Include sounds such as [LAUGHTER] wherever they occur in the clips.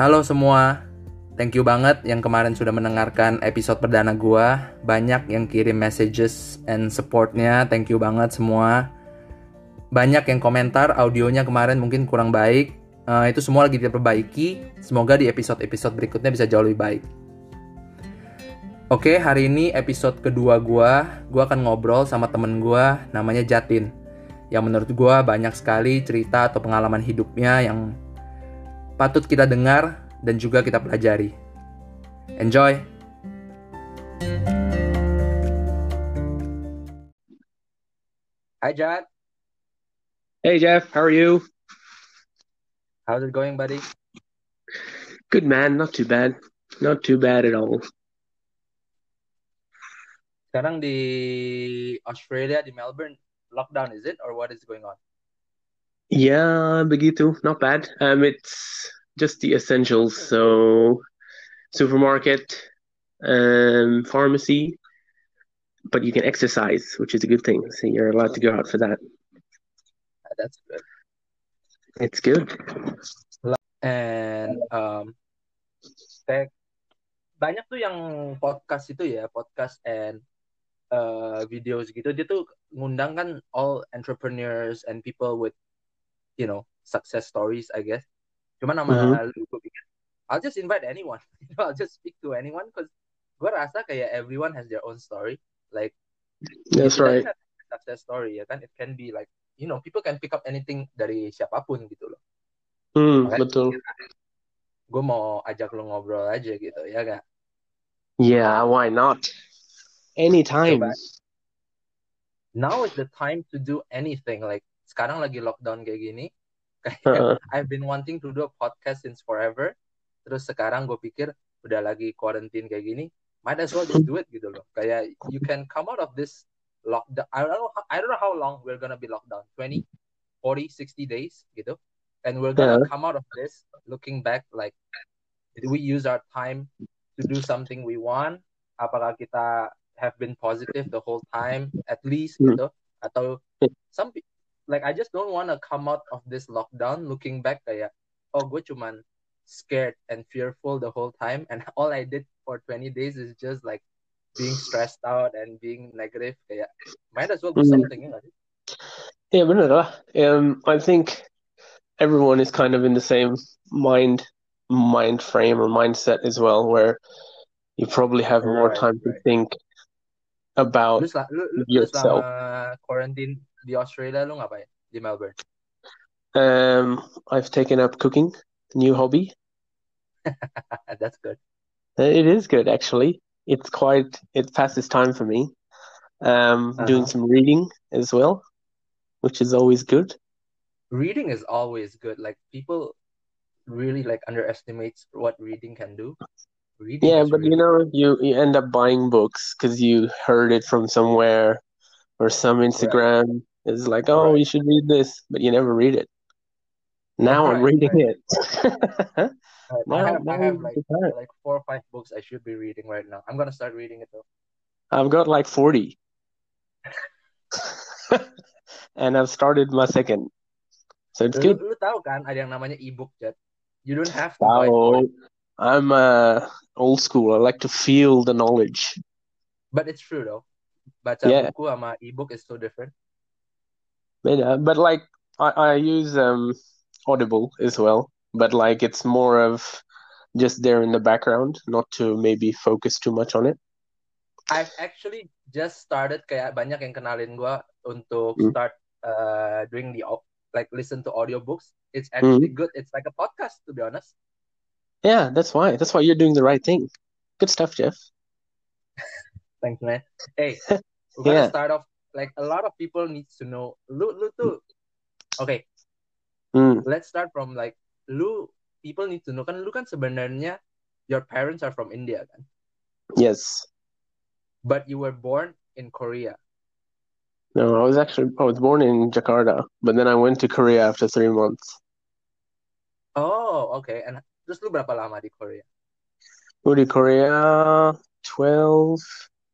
Halo semua, thank you banget yang kemarin sudah mendengarkan episode perdana gua. Banyak yang kirim messages and supportnya, thank you banget semua. Banyak yang komentar audionya kemarin mungkin kurang baik. Uh, itu semua lagi diperbaiki. Semoga di episode-episode berikutnya bisa jauh lebih baik. Oke, hari ini episode kedua gua. Gua akan ngobrol sama temen gua namanya Jatin. Yang menurut gua banyak sekali cerita atau pengalaman hidupnya yang patut kita dengar dan juga kita pelajari. Enjoy! Hi, Jad. Hey, Jeff. How are you? How's it going, buddy? Good, man. Not too bad. Not too bad at all. Sekarang di Australia, di Melbourne, lockdown is it? Or what is going on? Yeah, begitu. Not bad. Um, it's just the essentials. So, supermarket, um, pharmacy, but you can exercise, which is a good thing. So you're allowed to go out for that. That's good. It's good. And um, kayak banyak tuh yang podcast itu ya, podcast and uh, videos gitu. Dia tuh ngundang kan all entrepreneurs and people with you know success stories, I guess. Cuma nama Mhm. lu gue pikir, I'll just invite anyone. [LAUGHS] You know, I'll just speak to anyone because gue rasa kayak everyone has their own story. Like That's right. success story ya kan. It can be like you know people can pick up anything dari siapa pun gitu loh. Hmm, Makanya betul. gue mau ajak lu ngobrol aja gitu ya gak? Yeah, why not? Anytime. Coba. Now is the time to do anything. Like sekarang lagi lockdown kayak gini. [LAUGHS] Kayak. I've been wanting to do a podcast since forever. Terus sekarang gue pikir udah lagi quarantine kayak gini, might as well just do it gitu loh. Kayak you can come out of this lockdown. I don't know. I don't know how long we're gonna be locked down. 20, 40, 60 days gitu. And we're gonna Yeah. come out of this looking back like did we use our time to do something we want? Apakah kita have been positive the whole time at least Hmm. gitu? Atau some like I just don't want to come out of this lockdown looking back kayak oh gue cuman scared and fearful the whole time and [LAUGHS] all I did for 20 days is just like being stressed out and being negative kayak might as well do Hmm. something ya? Yeah, bener lah. Um, I think everyone is kind of in the same mind mind frame or mindset as well, where you probably have more Right, time to think about Lu, lu, lu, lu yourself. selama quarantine di Australia lu ngapain di Melbourne? Um, I've taken up cooking, new hobby. [LAUGHS] That's good. It is good actually. It's quite it passes time for me. Um, doing Uh-huh. some reading as well, which is always good. Reading is always good. Like people really like underestimates what reading can do. Reading Yeah, but you know, you you end up buying books because you heard it from somewhere or some Instagram is like, oh, Right. you should read this, but you never read it. Now I'm reading right. it. [LAUGHS] Right. I Now, have I have like like four or five books I should be reading right now. I'm gonna start reading it though. I've got like 40. [LAUGHS] And I've started my second. So it's Lu, good. lu tahu kan ada yang namanya ebook Jet. You don't have to. 40, I'm uh, old school. I like to feel the knowledge. but it's true though. Baca Yeah. buku sama ebook is so different. But, uh, but like I, I use um Audible as well, but like it's more of just there in the background, not to maybe focus too much on it. I've actually just started kayak banyak yang kenalin gua untuk Hmm. start uh, doing the like listen to audiobooks. It's actually good. It's like a podcast to be honest. Yeah, that's why. That's why you're doing the right thing. Good stuff, Jeff. [LAUGHS] Thanks man. Hey, [LAUGHS] we're gonna Yeah. start off like a lot of people needs to know. Lu lu tuh. Okay, Mm, let's start from like lu people need to know kan lu kan sebenarnya your parents are from India kan, yes. but you were born in Korea. No, I was actually I was born in Jakarta, but then I went to Korea after three months. Oh, okay. And terus lu berapa lama di Korea? Moved to Korea twelve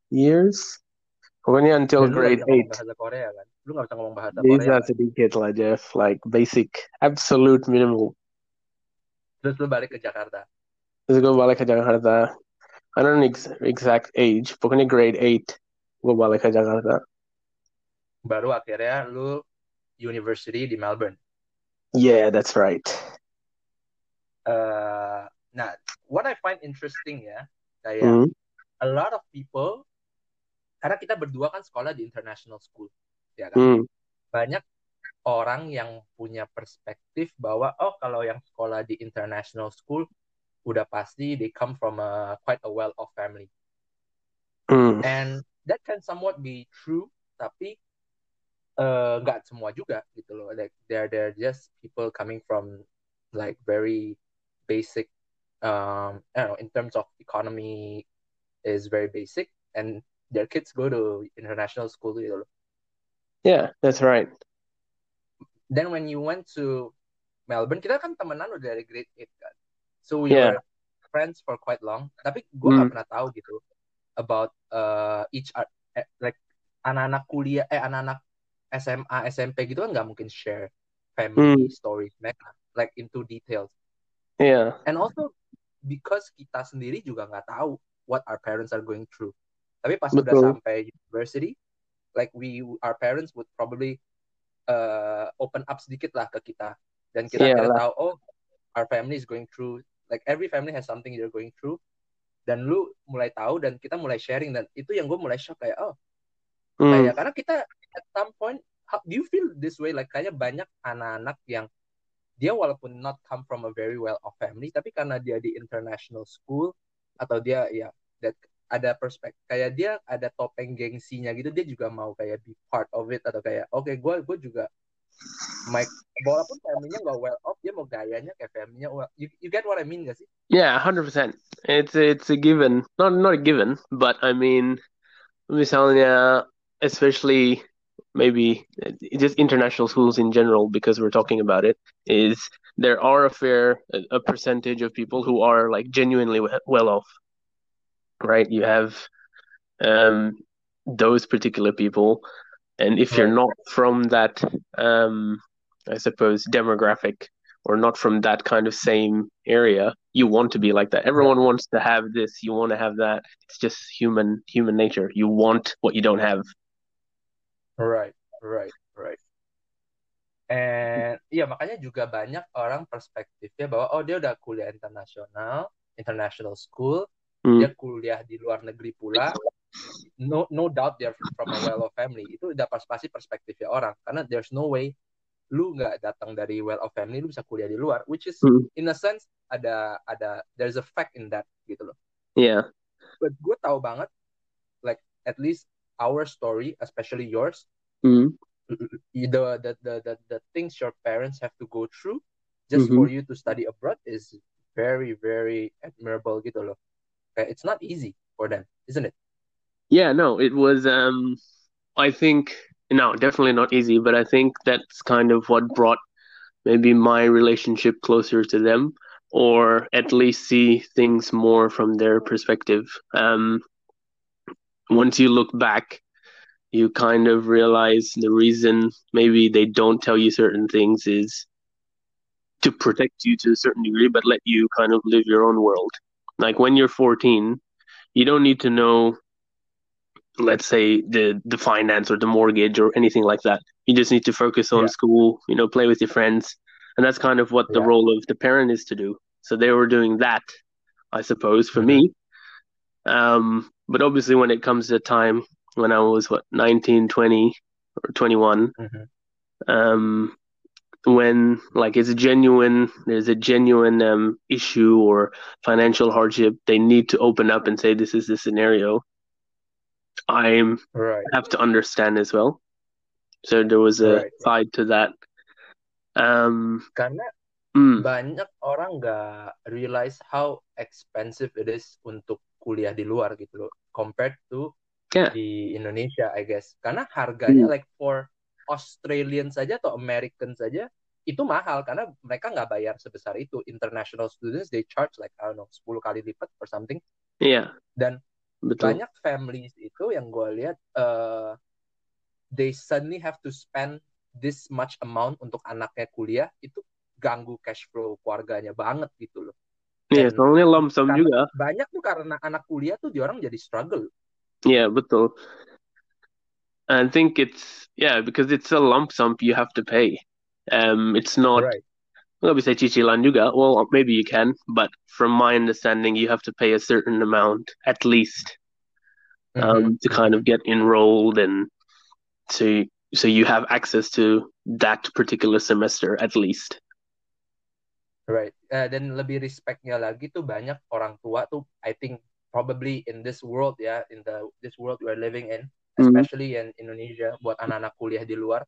years. Pokoknya until Dan grade bisa ngomong eight. bahasa Korea kan? Lu gak bisa ngomong bahasa Bisa Korea kan? sedikit lah, Jeff. Like basic, absolute minimal. terus lu balik ke Jakarta terus gue balik ke Jakarta I don't know ex exact age pokoknya grade 8 gue balik ke Jakarta baru akhirnya lu university di Melbourne yeah that's right uh, nah what I find interesting ya kayak Hmm. a lot of people karena kita berdua kan sekolah di international school ya kan Hmm. banyak orang yang punya perspektif bahwa oh kalau yang sekolah di international school udah pasti they come from a quite a well off family Hmm. and that can somewhat be true tapi eh, nggak semua juga gitu loh like they're they're just people coming from like very basic um I don't know in terms of economy is very basic and their kids go to international school gitu loh. Yeah that's right. Then when you went to Melbourne kita kan temenan udah dari grade 8 kan. So we Yeah. were friends for quite long. Tapi gue Hmm. pernah tahu gitu about uh, each art eh, like anak-anak kuliah eh anak-anak SMA SMP gitu kan nggak mungkin share family Hmm. stories mereka like into details yeah. And also because kita sendiri juga nggak tahu what our parents are going through tapi pas udah Betul. sampai university like we our parents would probably uh, open up sedikit lah ke kita dan kita Iyalah. tahu oh our family is going through like every family has something they're going through dan lu mulai tahu dan kita mulai sharing dan itu yang gue mulai shock kayak oh Hmm. kayak karena kita at some point how, do you feel this way like kayaknya banyak anak-anak yang dia walaupun not come from a very well off family tapi karena dia di international school atau dia ya that ada perspektif kayak dia ada topeng gengsinya gitu dia juga mau kayak be part of it atau kayak oke gue gue juga my walaupun family-nya nggak well off dia mau gayanya kayak family-nya well you, you get what I mean gak sih Yeah, hundred percent. It's it's a given. Not not a given, but I mean, misalnya, especially maybe just international schools in general, because we're talking about it, is there are a fair a percentage of people who are like genuinely well off, right? You have um those particular people, and if you're not from that um I suppose demographic or not from that kind of same area, you want to be like that. Everyone wants to have this, you want to have that. It's just human human nature. You want what you don't have. Right, right, right. And iya makanya juga banyak orang perspektifnya bahwa oh dia udah kuliah internasional, international school, Hmm. dia kuliah di luar negeri pula. No no doubt they're from a well-off family. Itu udah pas pasti perspektifnya orang karena there's no way lu nggak datang dari well-off family lu bisa kuliah di luar, which is Hmm. in a sense ada ada there's a fact in that gitu loh. Yeah. But gue tahu banget like at least our story, especially yours, Hmm. the the the the, the things your parents have to go through just Mhm. for you to study abroad is very very admirable gitu loh. Kayak It's not easy for them, isn't it? Yeah, no, it was um I think no, definitely not easy, but I think that's kind of what brought maybe my relationship closer to them or at least see things more from their perspective. Um once you look back, you kind of realize the reason maybe they don't tell you certain things is to protect you to a certain degree, but let you kind of live your own world. Like when you're 14, you don't need to know, let's say, the, the finance or the mortgage or anything like that. You just need to focus on Yeah. school, you know, play with your friends. And that's kind of what the Yeah. role of the parent is to do. So they were doing that, I suppose, for Mhm. me. Um, but obviously, when it comes to time when I was, what, 19, 20, or 21, Mhm. um, when like it's a genuine there's a genuine um, issue or financial hardship they need to open up and say this is the scenario i Right. have to understand as well so there was a Right. side to that um Karena mm, banyak orang nggak realize how expensive it is untuk kuliah di luar gitu loh, compared to yeah di Indonesia, I guess. Karena harganya Hmm. like for Australian saja atau American saja itu mahal karena mereka nggak bayar sebesar itu. International students they charge like I don't know 10 kali lipat or something. yeah Dan betul banyak families itu yang gue lihat eh, they suddenly have to spend this much amount untuk anaknya kuliah itu ganggu cash flow keluarganya banget gitu loh. Iya, Dan soalnya lump sum juga. Banyak tuh karena anak kuliah tuh dia orang jadi struggle. Iya, betul. I think it's yeah because it's a lump sum you have to pay. Um, it's not Right. nggak bisa cicilan juga. Well, maybe you can, but from my understanding, you have to pay a certain amount at least um, Mhm. to kind of get enrolled and so so you have access to that particular semester at least. Right. Eh, dan lebih respectnya lagi tuh banyak orang tua tuh I think probably in this world ya in the this world we're living in Mhm. especially in Indonesia buat anak-anak kuliah di luar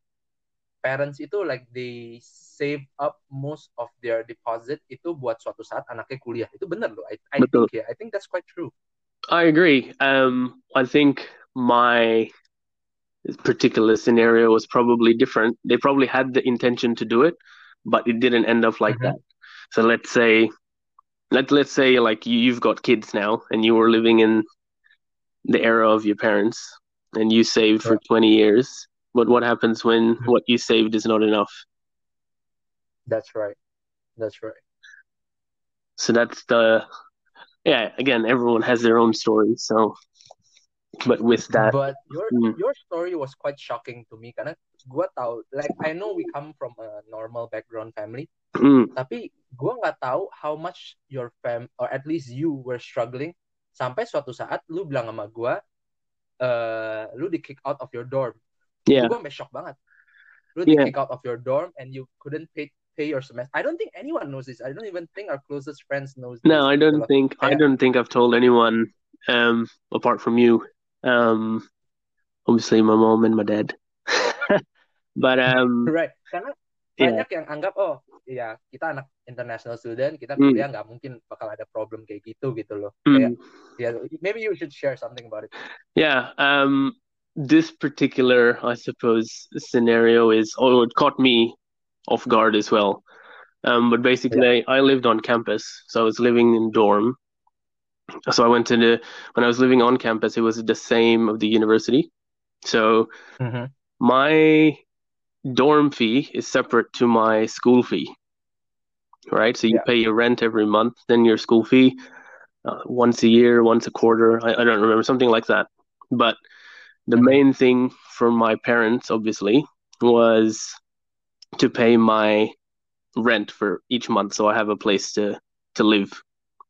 parents itu like they save up most of their deposit itu buat suatu saat anaknya kuliah itu bener loh I, I Betul. think ya I think that's quite true I agree. Um, I think my particular scenario was probably different. They probably had the intention to do it, but it didn't end up like Mhm. that. So let's say, let let's say like you, you've got kids now, and you were living in the era of your parents, and you saved for twenty years. But what happens when Mhm. what you saved is not enough? that's right that's right So that's the yeah. Again, everyone has their own story. So, but with that, But your Hmm. your story was quite shocking to me karena gua tahu like I know we come from a normal background family mm, tapi gua nggak tahu how much your fam or at least you were struggling sampai suatu saat lu bilang sama gua eh lu di kick out of your dorm. yeah, gua sampai shock banget. Lu di Yeah. kick out of your dorm and you couldn't pay pay your semester. I don't think anyone knows this. I don't even think our closest friends knows this. No, I don't think I don't think I've told anyone um apart from you. Um obviously my mom and my dad. But [LAUGHS] um Right. Karena yeah. banyak yang anggap oh iya kita anak international student kita Hmm. kuliah nggak mungkin bakal ada problem kayak gitu gitu loh Mm. kayak ya maybe you should share something about it Yeah, um this particular I suppose scenario is oh it caught me off guard as well. Um but basically I lived on campus, so I was living in dorm. So I went to the when I was living on campus it was the same of the university. So my dorm fee is separate to my school fee right so you Yeah. pay your rent every month then your school fee uh, once a year once a quarter I, I don't remember something like that but the Mhm. main thing for my parents obviously was to pay my rent for each month so i have a place to to live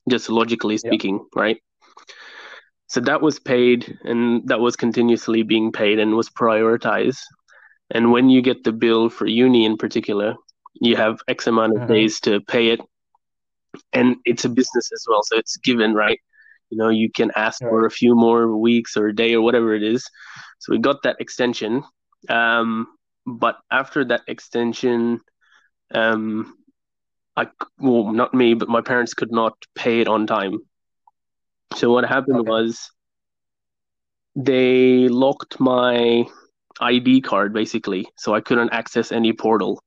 just logically Yeah. speaking right so that was paid and that was continuously being paid and was prioritized and when you get the bill for uni in particular, you have X amount of Mhm. days to pay it. And it's a business as well. So it's given, right? You know, you can ask for a few more weeks or a day or whatever it is. So we got that extension. Um, but after that extension, um, I, well, not me, but my parents could not pay it on time. So what happened Okay. was they locked my ID card basically, so I couldn't access any portal.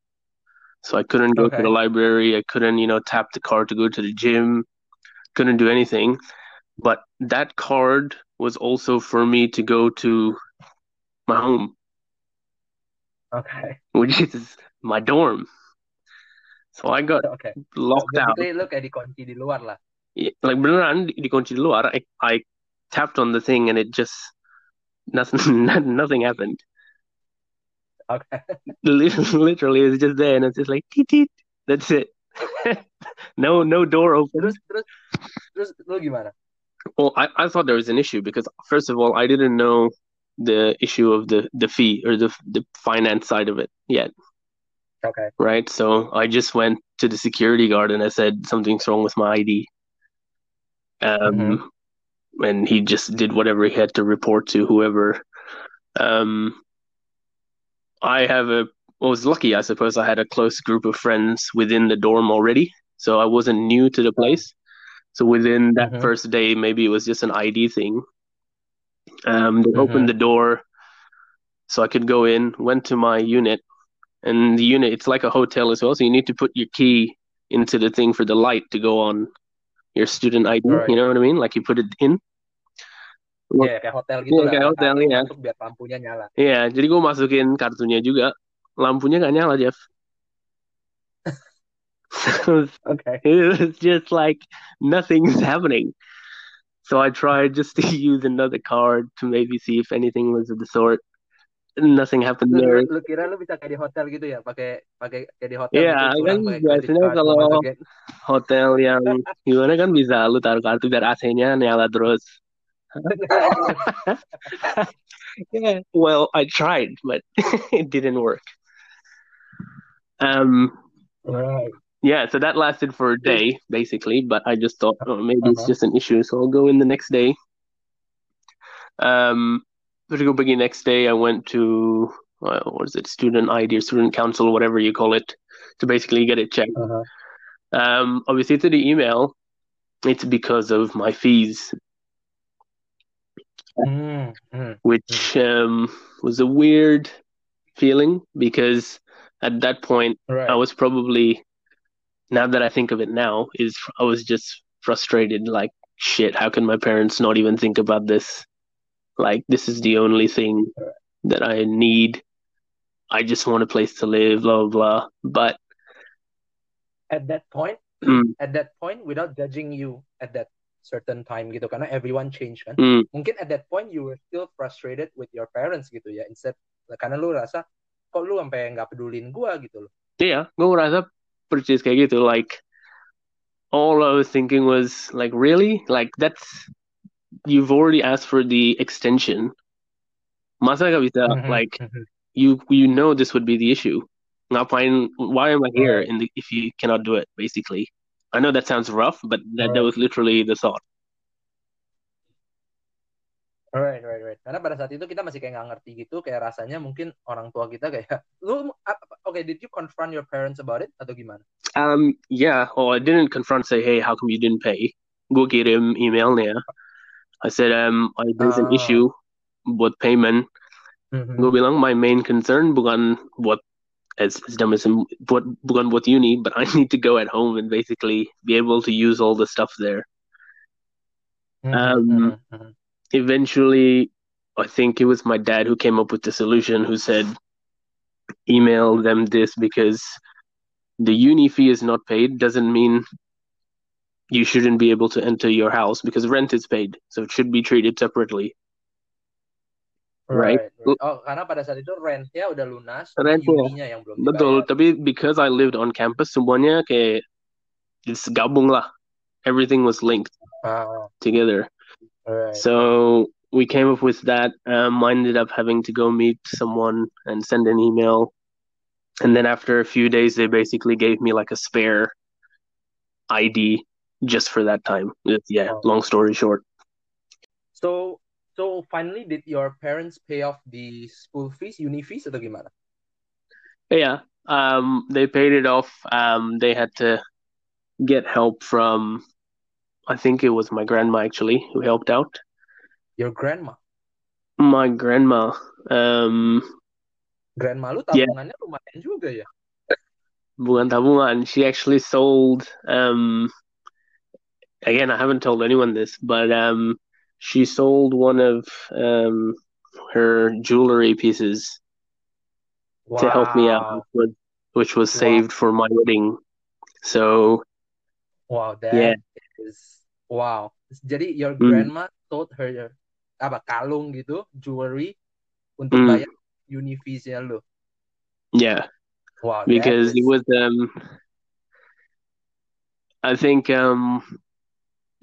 So I couldn't go to the library. I couldn't, you know, tap the card to go to the gym. Couldn't do anything. But that card was also for me to go to my home, okay which is my dorm. So I got okay locked out. lu kayak dikunci di luar lah Like beneran di dikunci di luar. I, I tapped on the thing and it just nothing [LAUGHS] nothing happened. Okay [LAUGHS] Literally, it's just there, and it's just like teet teet. That's it. [LAUGHS] no, no door open. terus terus terus lu gimana Well, I, I thought there was an issue because first of all, I didn't know the issue of the the fee or the the finance side of it yet, okay right? So I just went to the security guard and I said something's wrong with my ID. Um, Mhm. and he just did whatever he had to report to whoever. Um, I have a I was lucky, I suppose. I had a close group of friends within the dorm already, so I wasn't new to the place. So within that Mhm. first day, maybe it was just an ID thing. Um, they Mhm. opened the door, so I could go in. Went to my unit, and the unit it's like a hotel as well. So you need to put your key into the thing for the light to go on your student ID. Right. You know what I mean? Like you put it in. Iya, kayak hotel gitu Iya, lah. kayak hotel, iya. Masuk biar lampunya nyala. Iya, jadi gue masukin kartunya juga. Lampunya nggak nyala, Jeff. [LAUGHS] Okay. [LAUGHS] it was just like nothing's happening. So I tried just to [LAUGHS] use another card to maybe see if anything was of the sort. Nothing happened Lu, there. lu, lu kira lu bisa kayak di hotel gitu ya, pakai pakai kayak di hotel Iya, gitu curang kan biasanya kalau hotel yang gimana kan bisa lu taruh kartu biar AC-nya nyala terus. Yeah, [LAUGHS] well, I tried, but [LAUGHS] it didn't work. Um, right. yeah, so that lasted for a day basically, but I just thought, oh, maybe it's Uh-huh. just an issue, so I'll go in the next day. Um, to go begin next day, I went to uh, what is it, student ID or student council, whatever you call it, to basically get it checked. Uh-huh. Um, obviously, to the email, it's because of my fees, Hmm, hmm. which um, was a weird feeling because at that point, Right. I was probably, now that I think of it now, is I was just frustrated. Like, shit, how can my parents not even think about this? Like, this is the only thing that I need. I just want a place to live, blah, blah, blah. But, At that point, mm, at that point, without judging you at that certain time gitu, karena everyone change kan. mm, Mungkin at that point you were still frustrated with your parents gitu ya, instead karena lu rasa kok lu sampai nggak pedulin gua gitu loh. yeah, gue ngerasa persis kayak gitu. Like, all I was thinking was, like, really? Like, that's, you've already asked for the extension. Masa gak bisa, Mhm, like, mhm. you you know this would be the issue. Ngapain? Why am I here? The, if you cannot do it, basically. I know that sounds rough, but that, that Right. was literally the thought. Right, right, right. Karena pada saat itu kita masih kayak nggak ngerti gitu, kayak rasanya mungkin orang tua kita kayak, lu, oke, did you confront your parents about it atau gimana? Um, yeah. Oh, I didn't confront. Say, hey, how come you didn't pay? Gue kirim emailnya. I said, um, I, there's an Ah. issue buat payment. Mhm. Gue bilang my main concern bukan buat as, as dumb as buat bukan buat uni, but I [LAUGHS] need to go at home and basically be able to use all the stuff there. Mhm, Um, mhm, mhm. eventually I think it was my dad who came up with the solution who said email them this because the uni fee is not paid doesn't mean you shouldn't be able to enter your house because rent is paid so it should be treated separately Right. right. Oh, karena pada saat itu rentnya udah lunas, Rent tapi ya. uninya yang belum betul dibayar. tapi because I lived on campus semuanya kayak gabung lah everything was linked Ah, together right. So we came up with that. Um, I ended up having to go meet someone and send an email. And then after a few days, they basically gave me like a spare ID just for that time. Yeah, Oh. long story short. So, so finally, did your parents pay off the school fees, uni fees atau gimana? Yeah, um, they paid it off. Um, they had to get help from, I think it was my grandma actually who helped out. Your grandma. My grandma, um, Grandma lu Yeah. tabungannya lumayan juga ya. bukan tabungan. She actually sold. Um, again, I haven't told anyone this, but um, she sold one of um her jewelry pieces to help me out, Wow. which was, was Wow. saved for my wedding. So Wow, that Yeah. is wow. Jadi your Hmm. grandma sold her apa kalung gitu, jewelry untuk Hmm. bayar uni fees-nya lu. yeah, Wow, because it was um, I think um,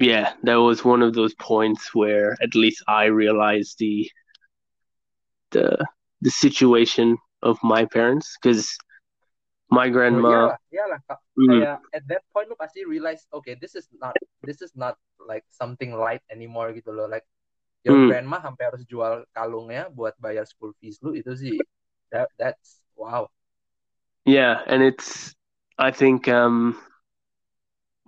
yeah, that was one of those points where at least I realized the the the situation of my parents because my Oh, grandma. iyalah, iyalah. Ka- Mm, Kayak at that point lu pasti realize, okay, this is not this is not like something light anymore gitu loh. Like your Hmm. grandma sampai harus jual kalungnya buat bayar school fees lu itu sih that that's wow. Yeah, and it's I think um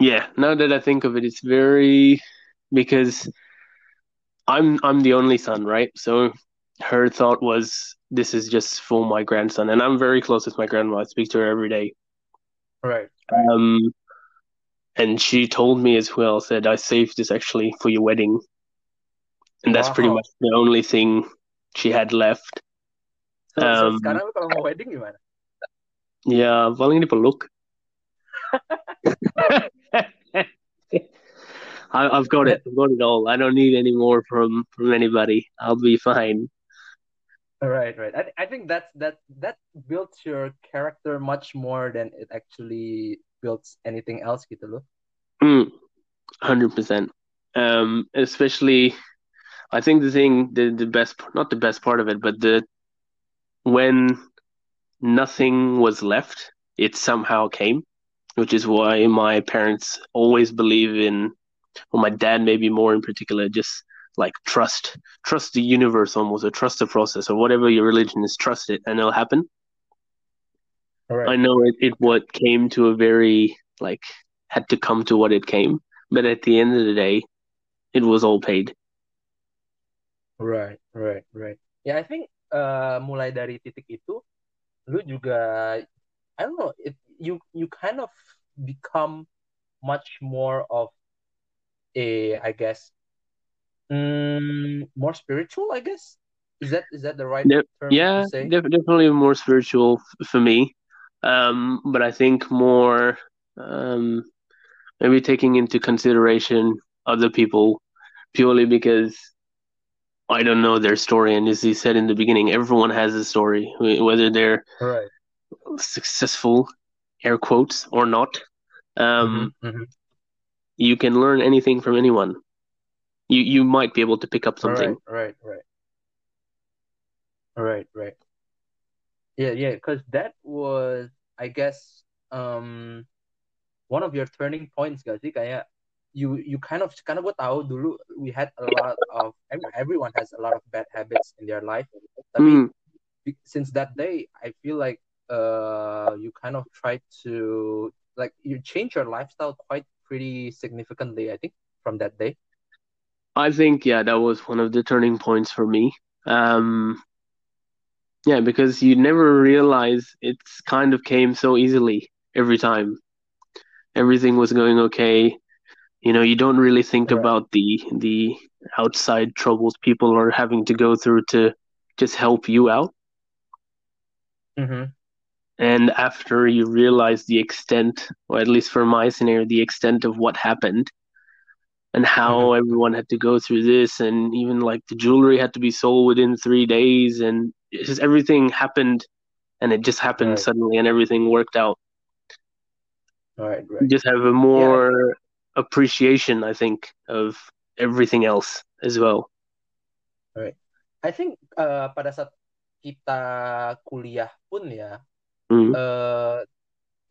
yeah, now that I think of it, it's very because I'm I'm the only son, right? So her thought was this is just for my grandson, and I'm very close with my grandma. I speak to her every day. Right. Um, and she told me as well, said I saved this actually for your wedding, and that's pretty much the only thing she had left. So, so Um, sekarang lu kalau mau wedding gimana? Ya, paling dipeluk. [LAUGHS] [LAUGHS] I, I've got it. I've got it all. I don't need any more from from anybody. I'll be fine. Right, right. I, I think that's that that builds your character much more than it actually builds anything else gitu loh. Mm, Hundred percent. Um, especially, I think the thing, the the best, not the best part of it, but the when nothing was left, it somehow came, which is why my parents always believe in, or my dad maybe more in particular, just like trust, trust the universe almost, or trust the process, or whatever your religion is, trust it, and it'll happen. Right. I know it, it what came to a very like had to come to what it came, but at the end of the day, it was all paid. Right, right, right. Yeah, I think uh, mulai dari titik itu, lu juga, I don't know, it, you you kind of become much more of a, I guess, mm, more spiritual. I guess is that is that the right Def- term yeah, to say? def- definitely more spiritual f- for me. Um, but I think more um, maybe taking into consideration other people purely because I don't know their story. And as he said in the beginning, everyone has a story, whether they're Right. successful, air quotes, or not. Um, Mhm, mhm. You can learn anything from anyone. You you might be able to pick up something. Right, right, right. Right, right. Yeah, yeah, because that was, I guess, um, one of your turning points gak sih? Kayak you you kind of karena gue tahu dulu we had a lot of everyone has a lot of bad habits in their life. Tapi Mm, since that day, I feel like uh you kind of try to like you change your lifestyle quite pretty significantly. I think from that day. I think yeah, that was one of the turning points for me. Um, yeah, because you never realize it's kind of came so easily every time. Everything was going okay. You know, you don't really think Right. about the the outside troubles people are having to go through to just help you out. Mm-hmm. And after you realize the extent, or at least for my scenario, the extent of what happened and how everyone had to go through this, and even like the jewelry had to be sold within three days, and just everything happened, and it just happened Right. suddenly, and everything worked out. Right, You right. just have a more appreciation, I think, of everything else as well. Alright. I think uh, pada saat kita kuliah pun ya, Eh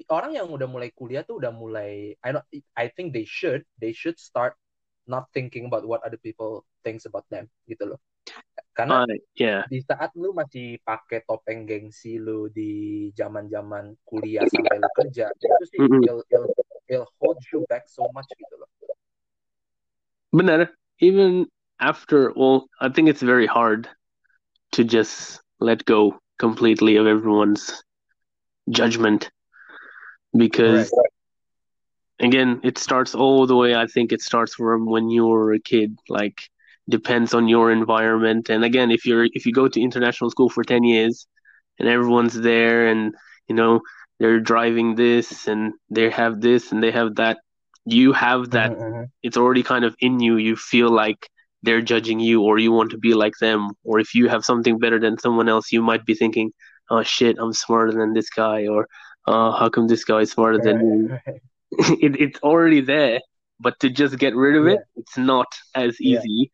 orang yang udah mulai kuliah tuh udah mulai I don't I think they should they should start not thinking about what other people thinks about them gitu loh. Karena Uh, yeah, di saat lu masih pakai topeng gengsi lu di zaman-zaman kuliah sampai lu kerja, itu sih Mm-mm. it'll, it'll, it'll hold you back so much gitu loh. Benar, even after, well, I think it's very hard to just let go completely of everyone's judgment because, again, it starts all the way. I think it starts from when you were a kid. Like, depends on your environment. And again, if you're if you go to international school for ten years, and everyone's there, and you know they're driving this, and they have this, and they have that, you have that Mhm, mhm. it's already kind of in you. You feel like they're judging you, or you want to be like them, or if you have something better than someone else, you might be thinking, "Oh shit, I'm smarter than this guy," or "Oh, how come this guy is smarter than me?" Right, right. [LAUGHS] it, it's already there, but to just get rid of it, it's not as Yeah. easy.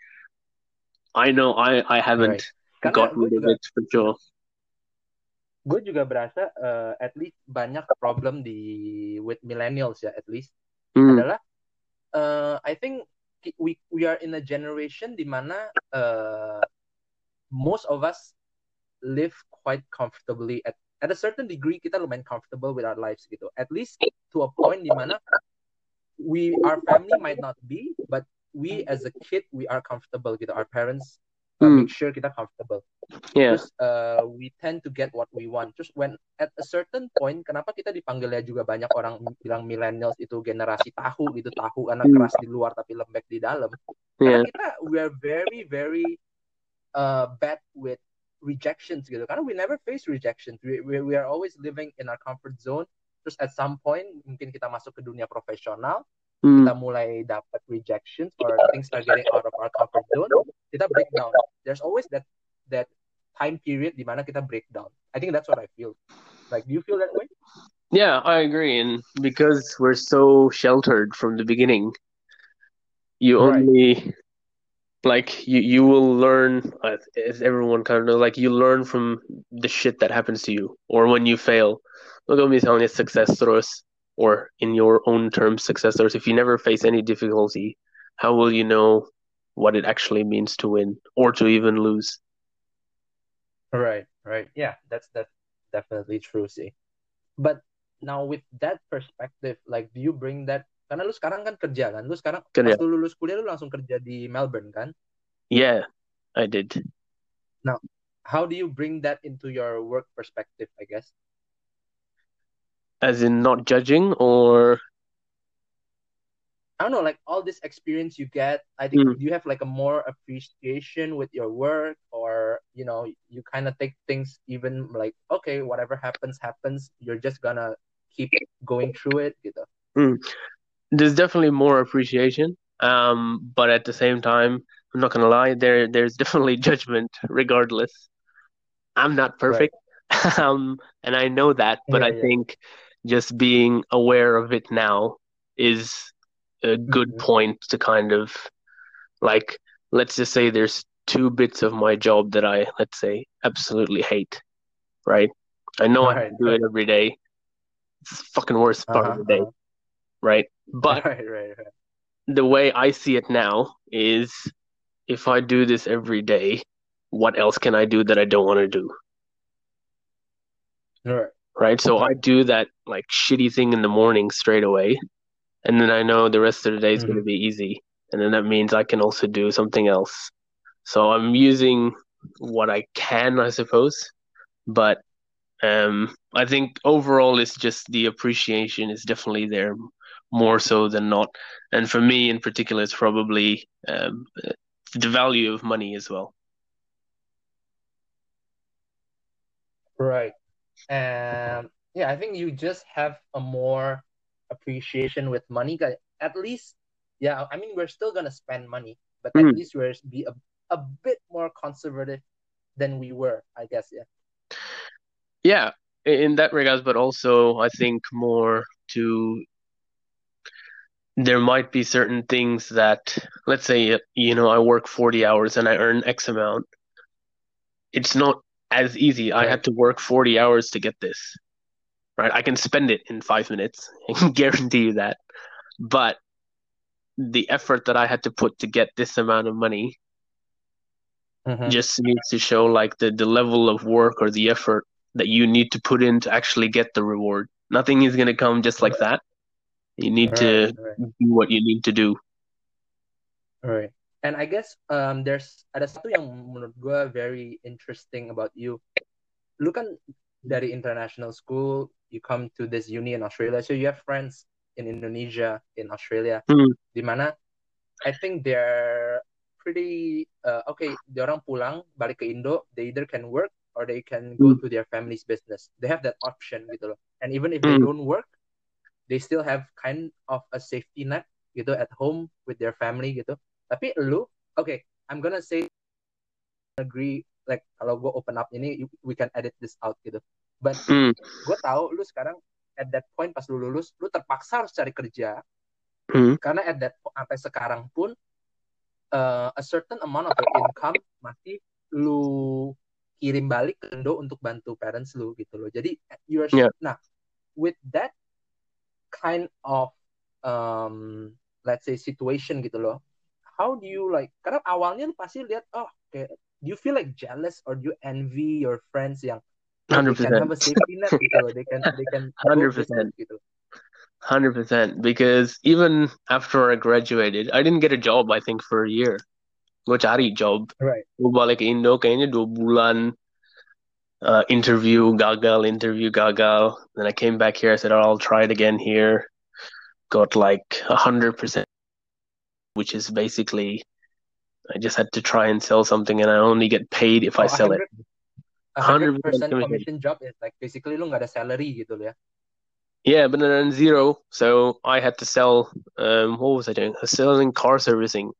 I know I I haven't Karena got rid of juga it for sure. gue juga berasa uh, at least banyak problem di with millennials ya at least Mm, adalah uh, I think we we are in a generation di mana uh, most of us live quite comfortably at at a certain degree kita lumayan comfortable with our lives gitu at least to a point di mana we our family might not be but we as a kid we are comfortable gitu our parents uh, Mm. make sure kita comfortable yeah. Terus uh, we tend to get what we want. Terus when at a certain point, kenapa kita dipanggilnya juga banyak orang bilang millennials itu generasi tahu gitu, tahu karena Hmm. keras di luar tapi lembek di dalam. Karena Yeah. kita we are very very uh, bad with rejections gitu. Karena we never face rejections. We, we we are always living in our comfort zone. terus at some point mungkin kita masuk ke dunia profesional Mm. kita mulai dapat rejections or things are getting out of our comfort zone kita break down there's always that that time period di mana kita break down I think that's what I feel like do you feel that way Yeah, I agree. And because we're so sheltered from the beginning, you Right. only like you you will learn uh, as everyone kind of knows, like you learn from the shit that happens to you or when you fail. Look at me telling you success stories or in your own terms success stories. If you never face any difficulty, how will you know what it actually means to win or to even lose? Right, right. Yeah, that's that's definitely true see But now with that perspective, like do you bring that karena lu sekarang kan kerja kan? Lu sekarang Kerja. pas lu lulus kuliah lu langsung kerja di Melbourne kan? Yeah, I did. How do you bring that into your work perspective, I guess? As in not judging or I don't know, like all this experience you get, I think Mm. you have like a more appreciation with your work or you know, you kind of take things even like okay, whatever happens happens, you're just gonna keep going through it gitu. There's definitely more appreciation. Um, but at the same time, I'm not gonna lie, there there's definitely [LAUGHS] judgment regardless. I'm not perfect. [LAUGHS] Um, and I know that, but Yeah, I yeah. think just being aware of it now is a good Mhm. point to kind of like let's just say there's two bits of my job that I let's say absolutely hate, right? I know I Right, have to do it every day. It's the fucking worst part of Uh-huh, the day, uh-huh. Right? [LAUGHS] But right, right, right. the way I see it now is if I do this every day, what else can I do that I don't want to do? Right. Right. So I do that like shitty thing in the morning straight away. And then I know the rest of the day is going to be easy. And then that means I can also do something else. So I'm using what I can, I suppose. But um, I think overall, it's just the appreciation is definitely there more so than not. And for me in particular, it's probably um, the value of money as well. Right. And yeah, I think you just have a more appreciation with money. At least, yeah, I mean, we're still gonna spend money, but at Mm. least we're be a, a bit more conservative than we were, I guess. Yeah. Yeah, in that regards, but also I think more to there might be certain things that, let's say, you know, I work 40 hours and I earn X amount. It's not as easy. I had to work 40 hours to get this, right? I can spend it in five minutes. [LAUGHS] I can guarantee you that. But the effort that I had to put to get this amount of money Mhm. just needs to show like the, the level of work or the effort that you need to put in to actually get the reward. Nothing is going to come just like that. You need to Right, right. do what you need to do. Right. And I guess um there's ada satu yang menurut gue very interesting about you. Lu kan dari international school, you come to this uni in Australia, so you have friends in Indonesia, in Australia, Hmm. di mana I think they're pretty uh, okay. Orang pulang balik ke Indo, they either can work or they can go Hmm. to their family's business. They have that option gitu loh. And even if they Hmm. don't work, they still have kind of a safety net gitu at home with their family gitu. Tapi lu, okay, I'm gonna say agree like kalau gue open up ini you- we can edit this out gitu. But Hmm. gue tahu lu sekarang at that point pas lu lulus, lu terpaksa harus cari kerja Hmm. karena at that sampai sekarang pun uh, a certain amount of your income masih lu kirim balik ke Indo untuk bantu parents lu gitu loh. Jadi you're Yeah. nah with that kind of um let's say situation gitu loh. How do you like karena awalnya lu pasti lihat oh kayak do you feel like jealous or do you envy your friends yang oh, they can 100%. have a safety net gitu loh. They can they can go 100%. business gitu. Hundred percent. Because even after I graduated, I didn't get a job. I think for a year. Gue cari job. Right. Gue balik ke Indo kayaknya dua bulan. Uh, interview gagal, interview gagal. Then I came back here. I said, oh, I'll try it again here. Got like a hundred percent, which is basically I just had to try and sell something, and I only get paid if I Oh, sell it. 100 100% 100% commission. commission job is like basically lu nggak ada salary gitu ya. Yeah, but then zero. So I had to sell. Um, what was I doing? I was selling car servicing.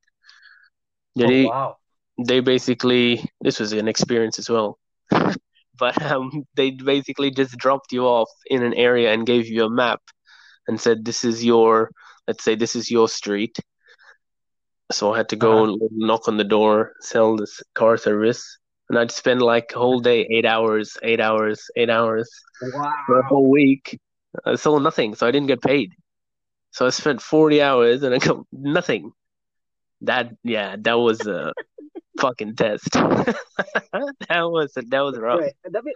Oh wow. they basically this was an experience as well. But [LAUGHS] um, they basically just dropped you off in an area and gave you a map and said this is your let's say this is your street. So i had to go Uh-huh. and knock on the door sell this car service. And i'd spend like a whole day eight hours eight hours eight hours for a whole week. I sold nothing so i didn't get paid. So i spent 40 hours and i got [LAUGHS] nothing. That yeah that was a fucking test [LAUGHS] that was that was rough Right. Tapi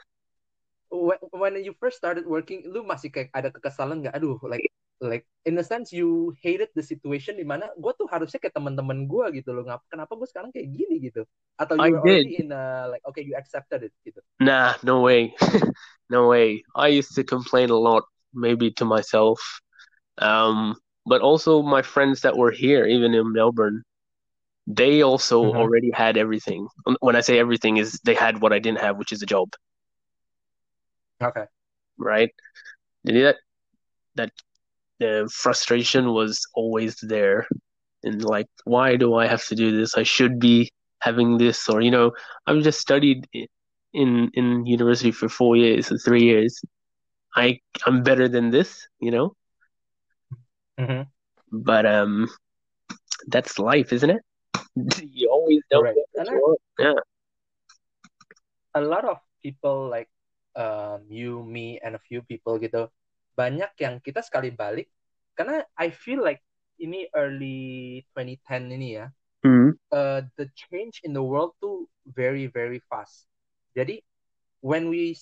when, you first started working, lu masih kayak ada kekesalan nggak? Aduh, like like in a sense you hated the situation di mana gue tuh harusnya kayak teman-teman gue gitu loh. Kenapa gue sekarang kayak gini gitu? Atau I you were did. already in a like okay you accepted it gitu. Nah, no way. [LAUGHS] no way. I used to complain a lot, maybe to myself. Um, but also my friends that were here, even in Melbourne, they also Mhm. already had everything. When I say everything is they had what I didn't have, which is a job, Okay. right? Jadi that that the frustration was always there. And like, why do I have to do this? I should be having this, or you know, I've just studied in in university for four years or three years. I I'm better than this, you know. Mhm. But um, that's life, isn't it? [LAUGHS] you always don't Right. what. Yeah. a lot of people like um, you, me, and a few people gitu banyak yang kita sekali balik karena I feel like ini early 2010 ini ya Mhm. uh, the change in the world tuh very very fast. Jadi when we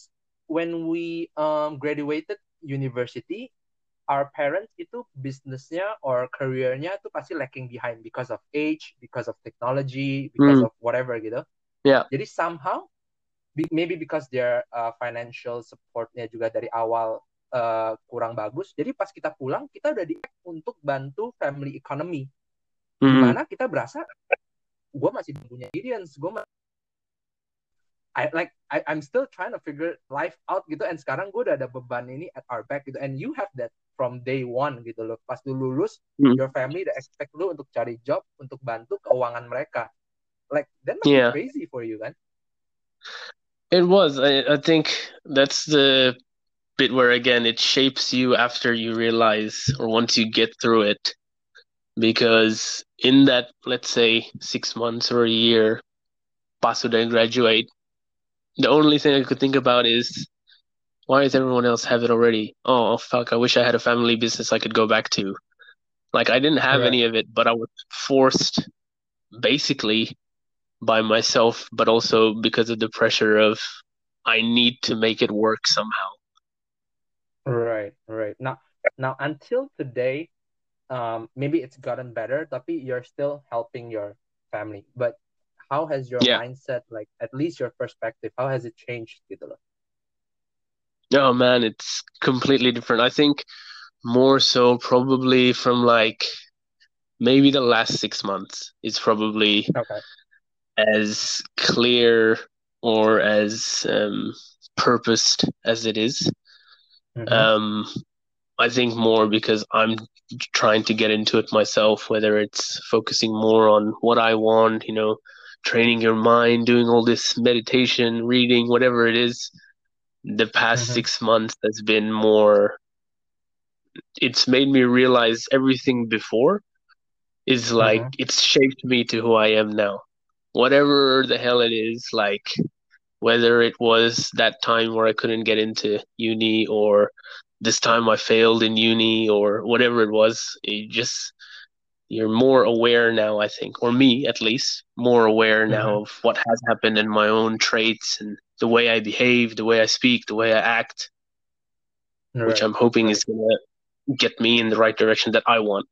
when we um, graduated university, our parents itu bisnisnya or careernya tuh pasti lacking behind because of age, because of technology, because Hmm. of whatever gitu. Yeah. Jadi somehow be- maybe because their uh, financial supportnya juga dari awal uh, kurang bagus. Jadi pas kita pulang kita udah di untuk bantu family economy Mhm. di mana kita berasa gue masih punya experience gue I like I, I'm still trying to figure life out gitu and sekarang gue udah ada beban ini at our back gitu and you have that from day one gitu loh pas lu lulus Hmm. your family udah expect lu untuk cari job untuk bantu keuangan mereka like that must Yeah. be crazy for you kan It was. I, I think that's the bit where again it shapes you after you realize or once you get through it. Because in that, let's say, six months or a year, Basuda graduate, the only thing I could think about is why does everyone else have it already? Oh fuck, I wish I had a family business I could go back to. Like I didn't have Right. any of it, but I was forced basically by myself, but also because of the pressure of I need to make it work somehow. right right now now until today um maybe it's gotten better tapi you're still helping your family but how has your Yeah. mindset like at least your perspective how has it changed Oh man, it's completely different. I think more so probably from like maybe the last six months is probably okay as clear or as um, purposed as it is. Mhm. Um, I think more because I'm trying to get into it myself, whether it's focusing more on what I want, you know, training your mind, doing all this meditation, reading, whatever it is. The past Mhm. six months has been more, it's made me realize everything before is like, it's shaped me to who I am now. Whatever the hell it is, like, whether it was that time where I couldn't get into uni or this time I failed in uni or whatever it was, you just you're more aware now, I think, or me at least, more aware now of what has happened in my own traits and the way I behave, the way I speak, the way I act, which I'm hoping right. is gonna get me in the right direction that I want.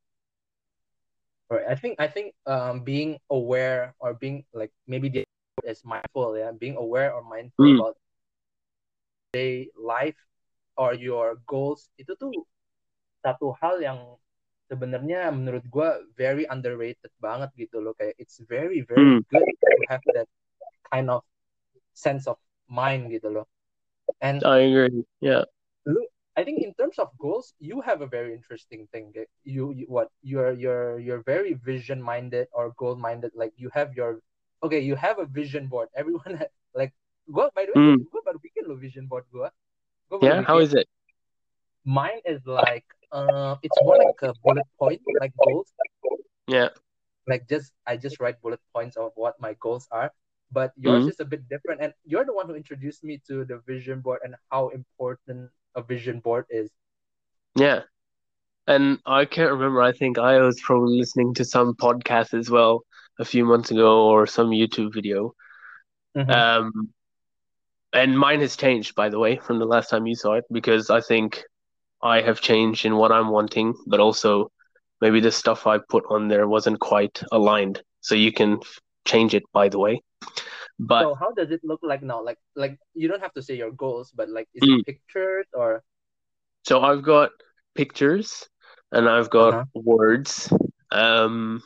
Right. I think I think um being aware or being like maybe the is mindful, yeah, being aware or mindful Mm. about day life or your goals itu tuh satu hal yang sebenarnya menurut gua very underrated banget gitu loh kayak it's very very Mm. good to have that kind of sense of mind gitu loh. And I agree. Yeah. I think in terms of goals, you have a very interesting thing. You, you what you're you're you're very vision minded or goal minded. Like you have your okay, you have a vision board. Everyone ha- like go by the way, Mm. gue baru bikin lo vision board. Gue Yeah, how is it? Mine is like uh, it's more like a bullet point, like goals. Yeah. Like just I just write bullet points of what my goals are. But yours Mhm. is a bit different, and you're the one who introduced me to the vision board and how important a vision board is. Yeah. And I can't remember. I think I was probably listening to some podcast as well a few months ago or some YouTube video. Mhm. Um, and mine has changed, by the way, from the last time you saw it, because I think I have changed in what I'm wanting, but also maybe the stuff I put on there wasn't quite aligned. So you can f- change it, by the way. But so how does it look like now? Like like you don't have to say your goals, but like is Mm. it pictures or so I've got pictures and I've got Uh-huh. words. Um,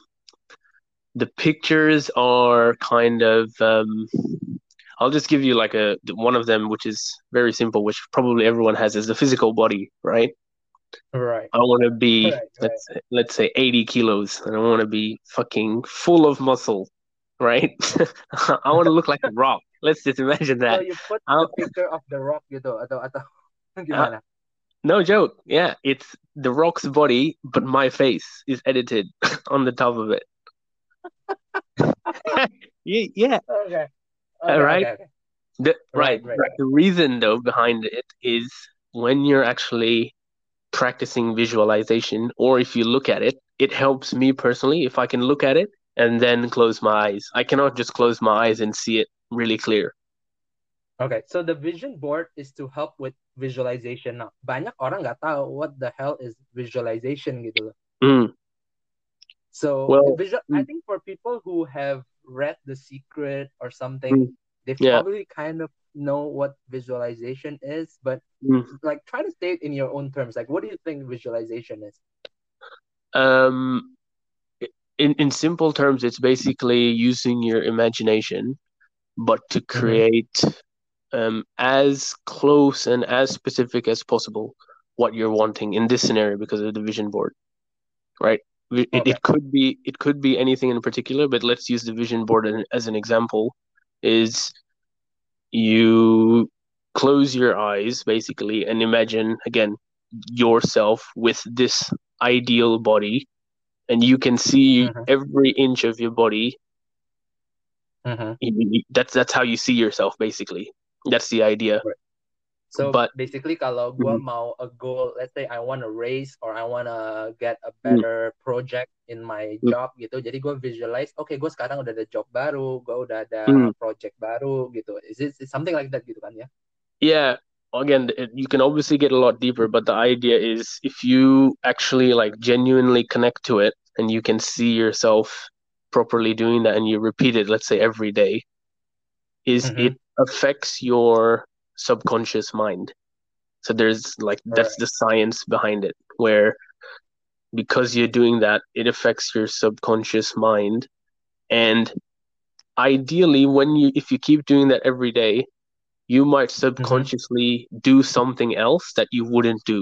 the pictures are kind of um, I'll just give you like a one of them, which is very simple, which probably everyone has, is the physical body, right? right? I want to be Right, right. let's let's say 80 kilos, and I want to be fucking full of muscle, right? [LAUGHS] I want to look like a rock. Let's just imagine that. So you put I'll- the picture of the rock gitu atau atau gimana? No joke. Yeah, it's the rock's body, but my face is edited [LAUGHS] on the top of it. [LAUGHS] yeah. Okay. All Okay, right. okay, okay. The, Right, right, right. The reason though behind it is when you're actually practicing visualization, or if you look at it, it helps me personally if I can look at it and then close my eyes. I cannot just close my eyes and see it really clear. Okay, so the vision board is to help with visualization. Now, banyak orang nggak tahu what the hell is visualization gitu loh. Mm, So Well, visual, I mm. think for people who have read The Secret or something, Mm. they Yeah. probably kind of know what visualization is, but Mm. like try to state in your own terms. Like, what do you think visualization is? Um, in in simple terms, it's basically using your imagination, but to create um, as close and as specific as possible what you're wanting in this scenario because of the vision board, right? It, Okay. it could be it could be anything in particular, but let's use the vision board as an example. Is you close your eyes basically and imagine again yourself with this ideal body and you can see Mhm. every inch of your body Mhm. You- that's that's how you see yourself basically that's the idea So But- basically, kalau gua Mhm. mau a goal, let's say I want to raise or I want to get a Hmm. better project in my Hmm. job gitu. Jadi gua visualize, oke, gua sekarang udah ada job baru, gua udah ada Hmm. project baru gitu. Is it is something like that gitu kan ya? yeah again it, you can obviously get a lot deeper but the idea is if you actually like genuinely connect to it and you can see yourself properly doing that and you repeat it let's say every day is Mhm. it affects your subconscious mind. So there's like that's the science behind it where because you're doing that it affects your subconscious mind. And ideally when you if you keep doing that every day you might subconsciously do something else that you wouldn't do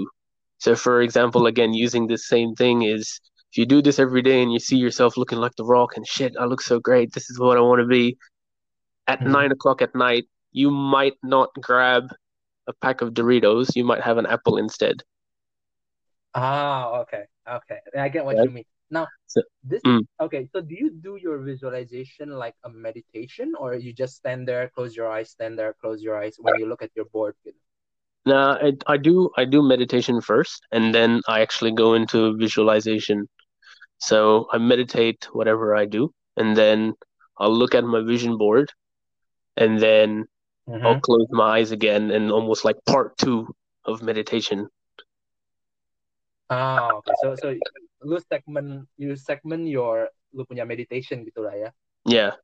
so for example again using this same thing is if you do this every day and you see yourself looking like the rock and shit i look so great this is what i want to be at Mhm. nine o'clock at night you might not grab a pack of doritos you might have an apple instead Ah, okay, okay. I get what Right. you mean. Now, So- this Mm. okay. So, do you do your visualization like a meditation, or you just stand there, close your eyes, stand there, close your eyes when you look at your board? Now, I, I do I do meditation first, and then I actually go into visualization. So I meditate whatever I do, and then I'll look at my vision board, and then Mhm. I'll close my eyes again, and almost like part two of meditation. Ah, okay. So, so lu segment, you segment your, lu punya meditation gitu lah ya. Yeah,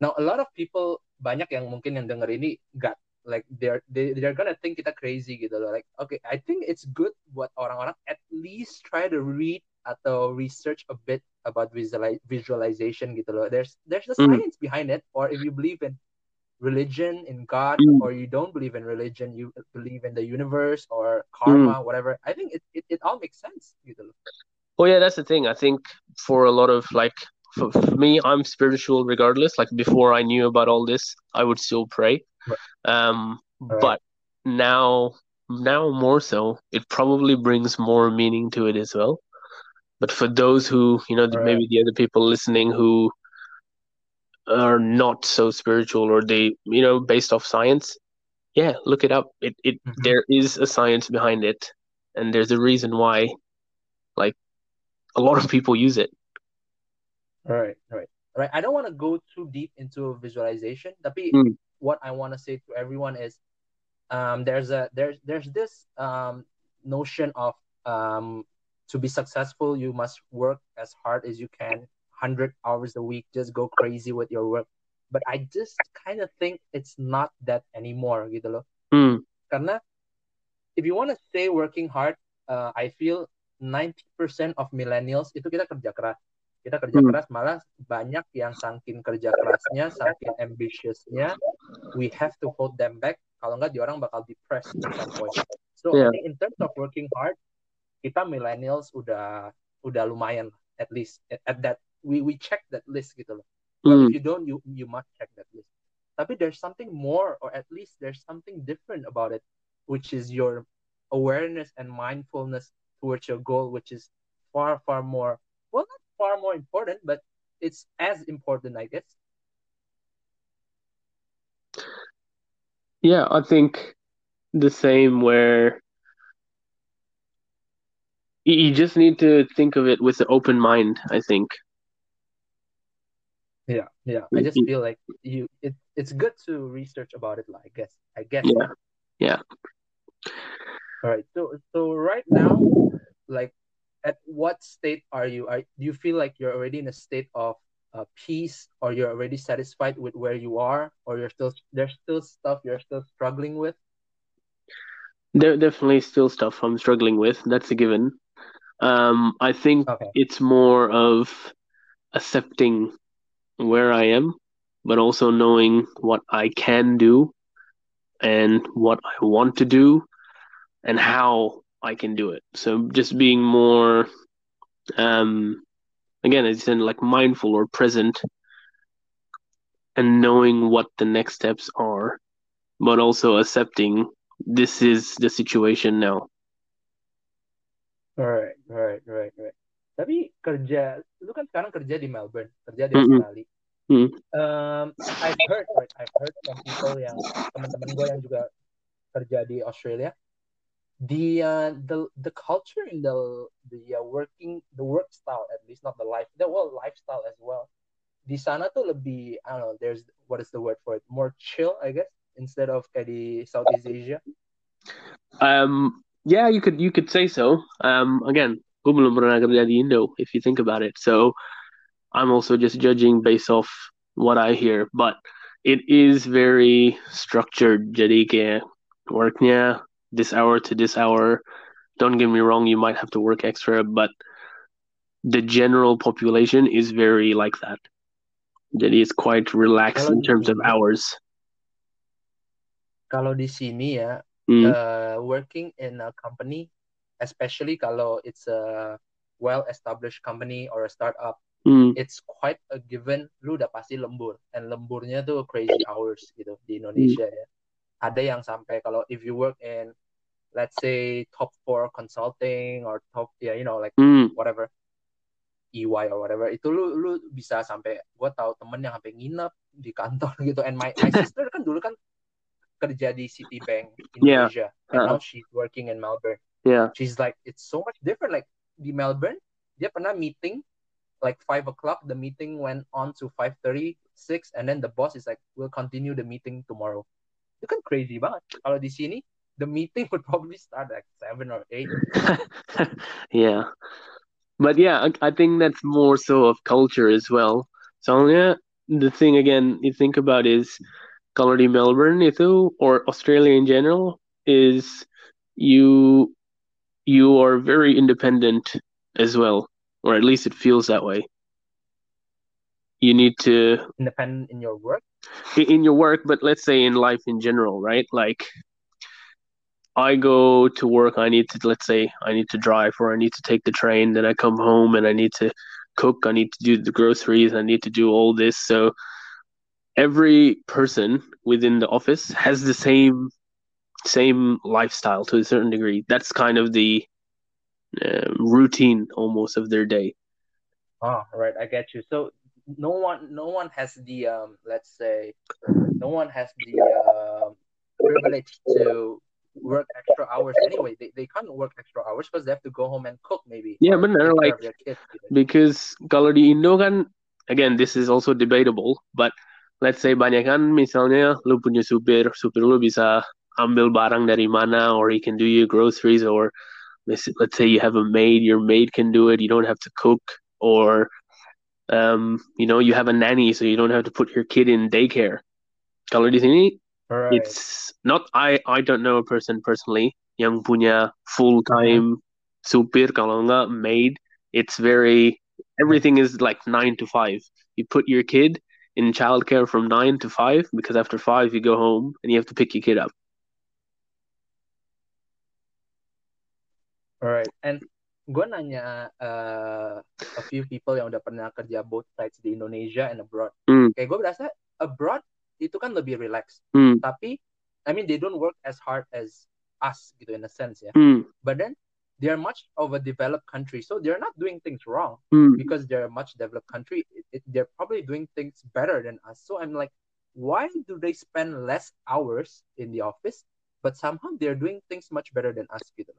Now, a lot of people banyak yang mungkin yang denger ini gak like they're they, they're gonna think kita crazy gitu loh. Like, okay, I think it's good buat orang-orang at least try to read atau research a bit about visualize, visualization gitu loh. There's there's the Mm. science behind it, or if you believe in religion in God Mm. or you don't believe in religion, you believe in the universe or karma, whatever. I think it, it, it all makes sense. Well, yeah, that's the thing. I think for a lot of like, for, for me, I'm spiritual regardless. Like before I knew about all this, I would still pray. Right. Um, Right. but now, now more so, it probably brings more meaning to it as well. But for those who, you know, Right. maybe the other people listening who are not so spiritual or they, you know, based off science, yeah, look it up. It, it, Mhm. there is a science behind it, and there's a reason why, like, a lot of people use it. Right, right, right. I don't want to go too deep into visualization, tapi Mm. what I want to say to everyone is, um, there's a there's there's this um notion of um to be successful you must work as hard as you can, hundred hours a week, just go crazy with your work. But I just kind of think it's not that anymore, gitu loh. Mm. Karena if you want to stay working hard, uh, I feel 90% of millennials itu kita kerja keras. Kita kerja Hmm. keras malah banyak yang saking kerja kerasnya, saking ambitiousnya, we have to hold them back. Kalau nggak, dia orang bakal depressed at some point. So Yeah. I think in terms of working hard, kita millennials udah udah lumayan at least at, at that we we check that list gitu loh. Mm. if you don't, you you must check that list. Tapi there's something more, or at least there's something different about it, which is your awareness and mindfulness towards your goal, which is far, far more, well, not far more important, but it's as important, I guess. Yeah, I think the same where you just need to think of it with an open mind, I think. Yeah, yeah. I just Mhm. feel like you, it, it's good to research about it, I guess. I guess. Yeah. Yeah. All right. So, so right now, like, at what state are you? Are do you feel like you're already in a state of uh, peace, or you're already satisfied with where you are, or you're still there's still stuff you're still struggling with? There definitely still stuff I'm struggling with. That's a given. Um, I think Okay. it's more of accepting where I am, but also knowing what I can do and what I want to do and how I can do it. So just being more, um, again, it's in like mindful or present and knowing what the next steps are, but also accepting this is the situation now. Right, right, right, right. Tapi kerja, lu kan sekarang kerja di Melbourne, kerja di. Australia. Mm. Um, I've heard, right, I've heard from people yang teman-teman gue yang juga kerja di Australia. The uh, the the culture in the the uh, working the work style at least not the life the well lifestyle as well. Di sana tuh lebih I don't know. There's what is the word for it? More chill, I guess, instead of kayak di Southeast Asia. Um, yeah, you could you could say so. Um, again, gue belum pernah kerja di Indo, if you think about it. So I'm also just judging based off what I hear, but it is very structured. Jadi kayak worknya this hour to this hour. Don't get me wrong, you might have to work extra, but the general population is very like that. Jadi it's quite relaxed Kalau in terms of hours. kalau di sini ya Mm, uh, working in a company, especially kalau it's a well-established company or a startup, mm, it's quite a given. Lu udah pasti lembur, and lemburnya tuh crazy hours gitu di mm, Indonesia ya. Ada yang sampai kalau if you work in, let's say top four consulting or top, yeah, you know, like mm. whatever, EY or whatever, itu lu lu bisa sampai, gue tahu temen yang sampai nginep di kantor [LAUGHS] gitu. And my my [LAUGHS] sister kan dulu kan kerja di Citibank Yeah. Indonesia, and Uh, now she's working in Melbourne. Yeah. She's like, it's so much different. Like di Melbourne, dia pernah meeting like five o'clock. The meeting went on to five thirty six, and then the boss is like, we'll continue the meeting tomorrow. Itu kan crazy banget. Kalau di sini, the meeting [LAUGHS] would probably start at seven or eight. [LAUGHS] yeah. But yeah, I, I think that's more so of culture as well. Soalnya the thing again you think about is kalau di Melbourne itu or Australia in general is you you are very independent as well, or at least it feels that way. You need to Independent in your work. in your work, but let's say in life in general, right? Like I go to work, I need to let's say I need to drive or I need to take the train, then I come home and I need to cook, I need to do the groceries, I need to do all this. So every person within the office has the same same lifestyle to a certain degree. That's kind of the uh, routine almost of their day. Oh, right, I get you. So no one, no one has the um, let's say, no one has the uh, privilege to work extra hours anyway. They, they can't work extra hours because they have to go home and cook maybe. Yeah, benar like kids, gitu. because kalau di Indo kan again this is also debatable, but let's say banyak kan misalnya lu punya supir, supir lu bisa ambil barang dari mana or he can do your groceries or let's say you have a maid, your maid can do it, you don't have to cook or um, you know, you have a nanny so you don't have to put your kid in daycare. Kalau di sini Right. It's not I I don't know a person personally yang punya full time supir kalau enggak maid. It's very everything is like nine to five. You put your kid in childcare from nine to five because after five you go home and you have to pick your kid up. Alright, and gue nanya uh, a few people yang udah pernah kerja both sides di Indonesia and abroad. Mm. Kayak gue berasa abroad itu kan lebih relax. Hmm. Tapi I mean they don't work as hard as us gitu in a sense ya. Hmm. But then they are much of a developed country, so they're not doing things wrong hmm. because they're a much developed country. It, it, they're probably doing things better than us. So I'm like, why do they spend less hours in the office, but somehow they're doing things much better than us gitu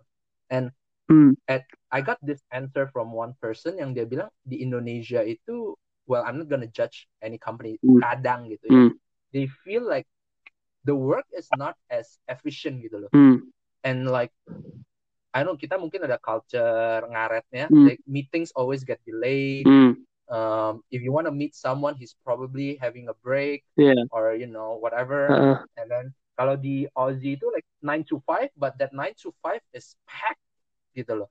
And hmm. at I got this answer from one person yang dia bilang di Indonesia itu well I'm not gonna judge any company hmm. kadang gitu ya. Hmm they feel like the work is not as efficient gitu loh. Mm. And like I know kita mungkin ada culture ngaretnya, mm. like meetings always get delayed. Mm. Um, if you want to meet someone, he's probably having a break yeah. or you know whatever. Uh-uh. And then kalau di Aussie itu like nine to five, but that nine to five is packed gitu loh.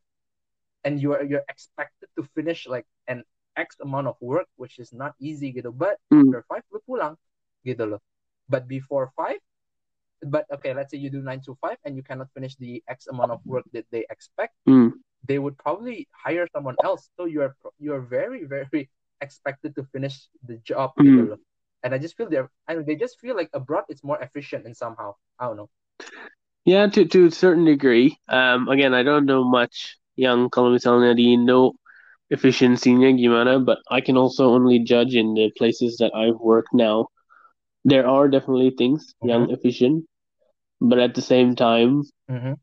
And you're you're expected to finish like an X amount of work, which is not easy gitu. But mm. after five, lu pulang gitu loh. But before five, but okay, let's say you do nine to five and you cannot finish the X amount of work that they expect, mm. they would probably hire someone else. So you're you're very very [LAUGHS] expected to finish the job. Mm. Gitu loh. And I just feel they're and they just feel like abroad it's more efficient and somehow I don't know. Yeah, to to a certain degree. Um, again, I don't know much young kalau misalnya di Indo efficiency-nya gimana, but I can also only judge in the places that I've worked now there are definitely things mm-hmm. young efficient but at the same time mm-hmm.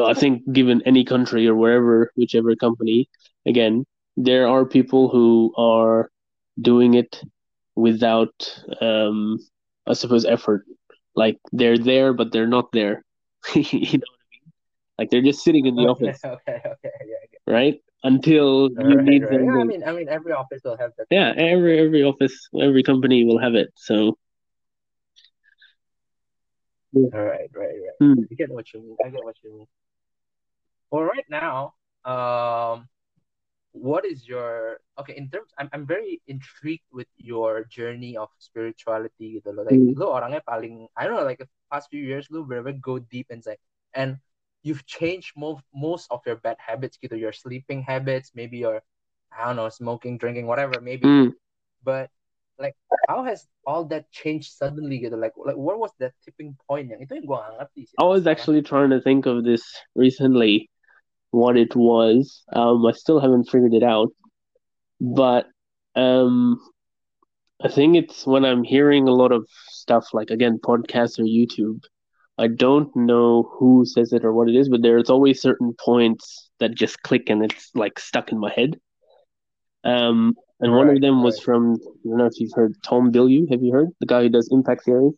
i think given any country or wherever whichever company again there are people who are doing it without um i suppose effort like they're there but they're not there [LAUGHS] you know what i mean like they're just sitting in the okay, office okay okay yeah, right until right, you need right. them yeah, i mean i mean every office will have that yeah every every office every company will have it so all right, right, right. Mm. I get what you mean. I get what you mean. Well, right now, um, what is your okay in terms? I'm I'm very intrigued with your journey of spirituality gitu loh. Like mm. lo orangnya paling I don't know like the past few years lo very go deep inside and you've changed most most of your bad habits gitu, your sleeping habits, maybe your I don't know smoking, drinking, whatever, maybe. Mm. But like how has all that changed suddenly gitu like like what was that tipping point yang itu yang gua ngerti sih I was actually trying to think of this recently what it was um I still haven't figured it out but um I think it's when I'm hearing a lot of stuff like again podcasts or YouTube I don't know who says it or what it is but there's always certain points that just click and it's like stuck in my head um and right, one of them right. was from I don't know if you've heard Tom Bilyeu. Have you heard the guy who does Impact Theory?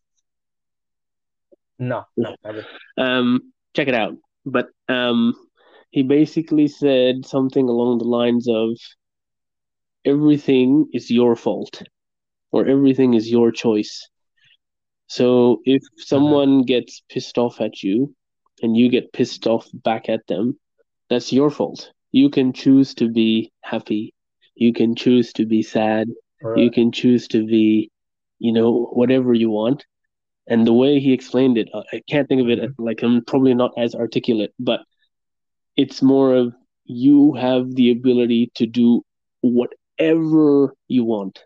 No, no. Um, check it out. But um, he basically said something along the lines of everything is your fault or everything is your choice. So if uh-huh. someone gets pissed off at you and you get pissed off back at them, that's your fault. You can choose to be happy you can choose to be sad. Right. You can choose to be you know, whatever you want. And the way he explained it, I can't think of it like I'm probably not as articulate, but it's more of you have the ability to do whatever you want,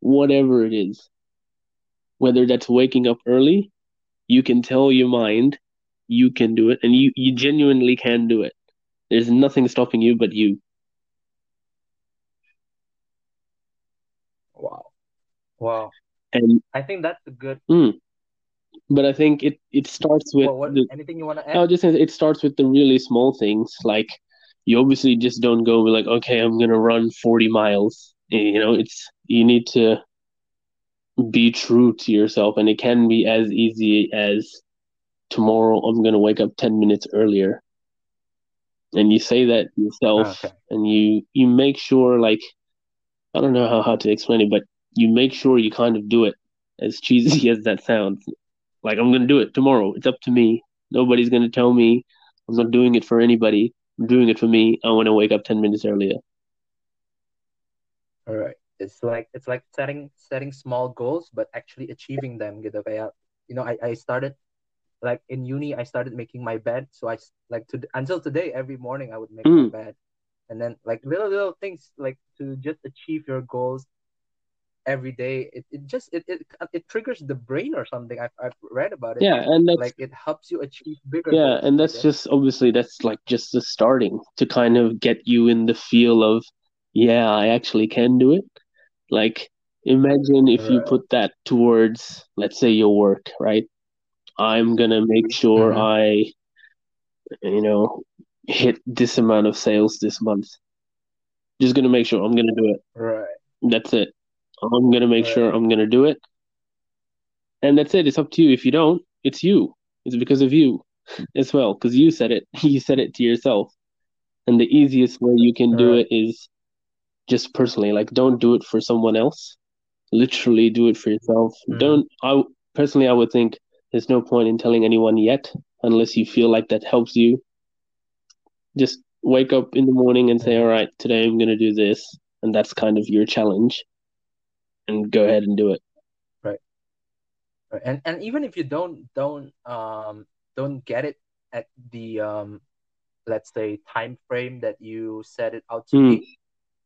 whatever it is. Whether that's waking up early, you can tell your mind you can do it, and you, you genuinely can do it. There's nothing stopping you but you. Wow. Wow. And I think that's a good. Mm, but I think it, it starts with Well, what, the, anything you want to add? No, just it starts with the really small things. Like you obviously just don't go like, okay, I'm gonna run 40 miles. Eh, you know, it's you need to be true to yourself, and it can be as easy as tomorrow I'm gonna wake up 10 minutes earlier. And you say that yourself, Okay. and you you make sure like I don't know how, how to explain it, but you make sure you kind of do it. As cheesy [LAUGHS] as that sounds, like I'm gonna do it tomorrow. It's up to me. Nobody's gonna tell me. I'm not doing it for anybody. I'm doing it for me. I want to wake up ten minutes earlier. All right. It's like it's like setting setting small goals, but actually achieving them. Gitu kayak, you know, I I started like in uni, I started making my bed. So I like to until today, every morning I would make my Mm. bed, and then like little little things like to just achieve your goals every day. It, it just it, it it triggers the brain or something. I've I've read about it. Yeah, and that's Like it helps you achieve bigger yeah, and that's just obviously that's like just the starting to kind of get you in the feel of yeah, I actually can do it. Like imagine if you put that towards let's say your work, right? I'm gonna make sure Mhm. I you know hit this amount of sales this month. Just gonna make sure I'm gonna do it. Right. That's it. I'm gonna make sure I'm gonna do it. And that's it. It's up to you. If you don't, it's you. It's because of you [LAUGHS] as well. Because you said it. [LAUGHS] You said it to yourself. And the easiest way you can do it is just personally. Like, don't do it for someone else. Literally do it for yourself. Mhm. Don't. I personally, I would think there's no point in telling anyone yet, unless you feel like that helps you. Just wake up in the morning and say. "All right, today I'm gonna do this," and that's kind of your challenge. And go ahead and do it. Right. Right. And and even if you don't don't um don't get it at the um let's say time frame that you set it out to Mm. be,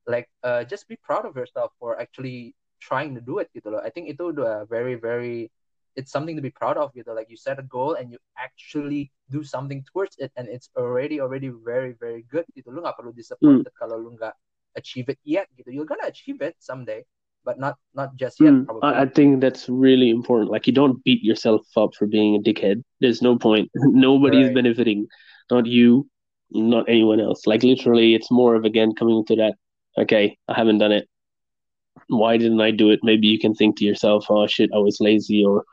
like uh just be proud of yourself for actually trying to do it gitu loh. I think itu udah very very it's something to be proud of gitu. Like you set a goal and you actually do something towards it and it's already already very very good gitu. Lu nggak perlu disappointed kalau lu nggak achieve it yet gitu. You're gonna achieve it someday, but not not just yet Mm. I, I think that's really important. Like you don't beat yourself up for being a dickhead. There's no point. [LAUGHS] Nobody's Right. benefiting. Not you, not anyone else. Like literally it's more of again coming to that, okay, I haven't done it. Why didn't I do it? Maybe you can think to yourself, oh shit, I was lazy or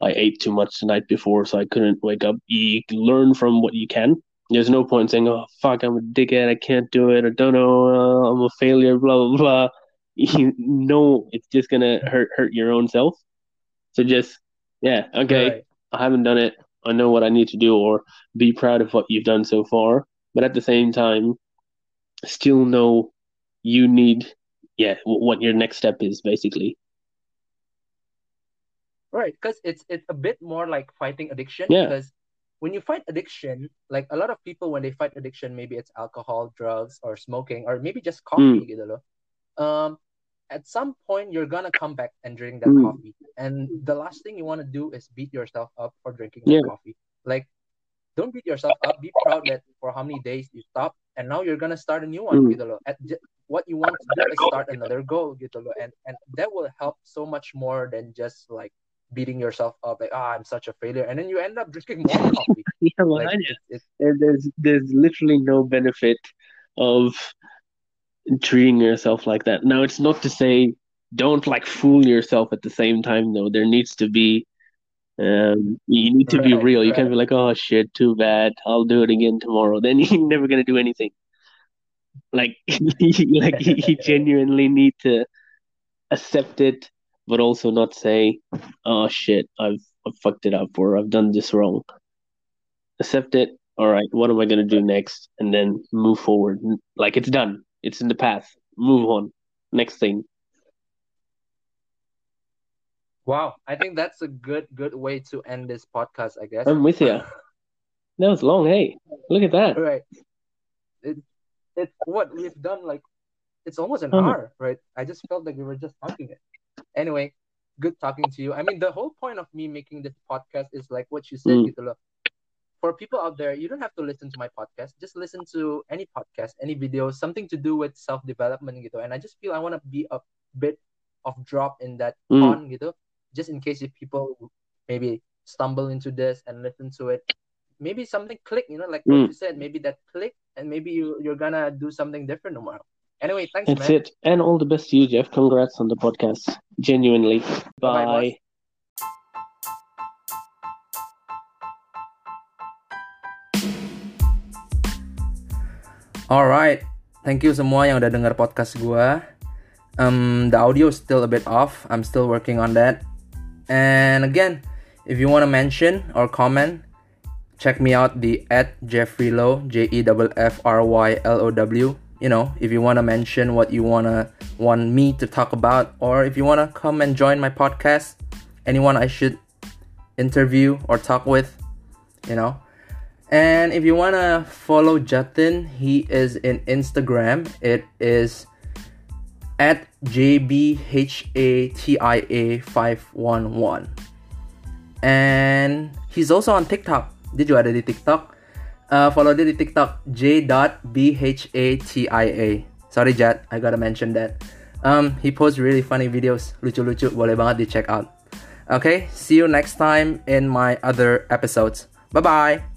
I ate too much the night before so I couldn't wake up. You learn from what you can. There's no point saying, oh fuck, I'm a dickhead, I can't do it, I don't know, uh, I'm a failure, blah blah blah. You know it's just gonna hurt hurt your own self. So just yeah, okay, Right. I haven't done it. I know what I need to do, or be proud of what you've done so far. But at the same time, still know you need, yeah, what your next step is basically. Right, because it's it's a bit more like fighting addiction. Yeah. Because when you fight addiction, like a lot of people when they fight addiction, maybe it's alcohol, drugs, or smoking, or maybe just hmm. coffee, gitu loh. Um, at some point you're gonna come back and drink that Mm. coffee, and the last thing you want to do is beat yourself up for drinking Yeah. coffee. Like, don't beat yourself up. Be proud that for how many days you stopped, and now you're gonna start a new one, Mm. gitu loh. At what you want to do is start another goal, gitu loh, and and that will help so much more than just like beating yourself up like ah I'm such a failure and then you end up drinking more [LAUGHS] coffee Yeah, well, like I it's, it's There- there's there's literally no benefit of treating yourself like that. Now, it's not to say don't like fool yourself at the same time though. There needs to be um you need to be Right, real. You can't be like, oh shit, too bad. I'll do it again tomorrow. Then [LAUGHS] you're never gonna do anything. Like [LAUGHS] like you [LAUGHS] genuinely need to accept it, but also not say, oh shit, I've I've fucked it up or I've done this wrong. Accept it. All right, what am I gonna do next? And then move forward. Like it's done. It's in the past. Move on. Next thing. Wow, I think that's a good good way to end this podcast. I guess. I'm with you. [LAUGHS] That was long, hey. Look at that. right. It, it's what we've done. Like, it's almost an Uh-huh. hour, right? I just felt like we were just talking it. Anyway, good talking to you. I mean, the whole point of me making this podcast is like what you said, Mm. For people out there, you don't have to listen to my podcast. Just listen to any podcast, any video, something to do with self development, gitu. And I just feel I want to be a bit of drop in that Mm. pond, gitu. Just in case if people maybe stumble into this and listen to it, maybe something click, you know, like what Mm. you said, maybe that click, and maybe you you're gonna do something different tomorrow. Anyway, thanks, That's man. it. And all the best to you, Jeff. Congrats on the podcast. Genuinely. Bye-bye, Alright, thank you semua yang udah denger podcast gua. Um, the audio is still a bit off. I'm still working on that. And again, if you want to mention or comment, check me out the at Jeffry Low, J E F F R Y L O W. You know, if you want to mention what you wanna want me to talk about, or if you wanna come and join my podcast, anyone I should interview or talk with, you know. And if you wanna follow Jatin, he is in Instagram. It is at JBHATIA511. And he's also on TikTok. Dia juga ada di TikTok. Uh, follow di TikTok J.BHATIA. Sorry Jat, I gotta mention that. Um, he posts really funny videos, lucu-lucu, boleh banget di check out. Okay, see you next time in my other episodes. Bye bye.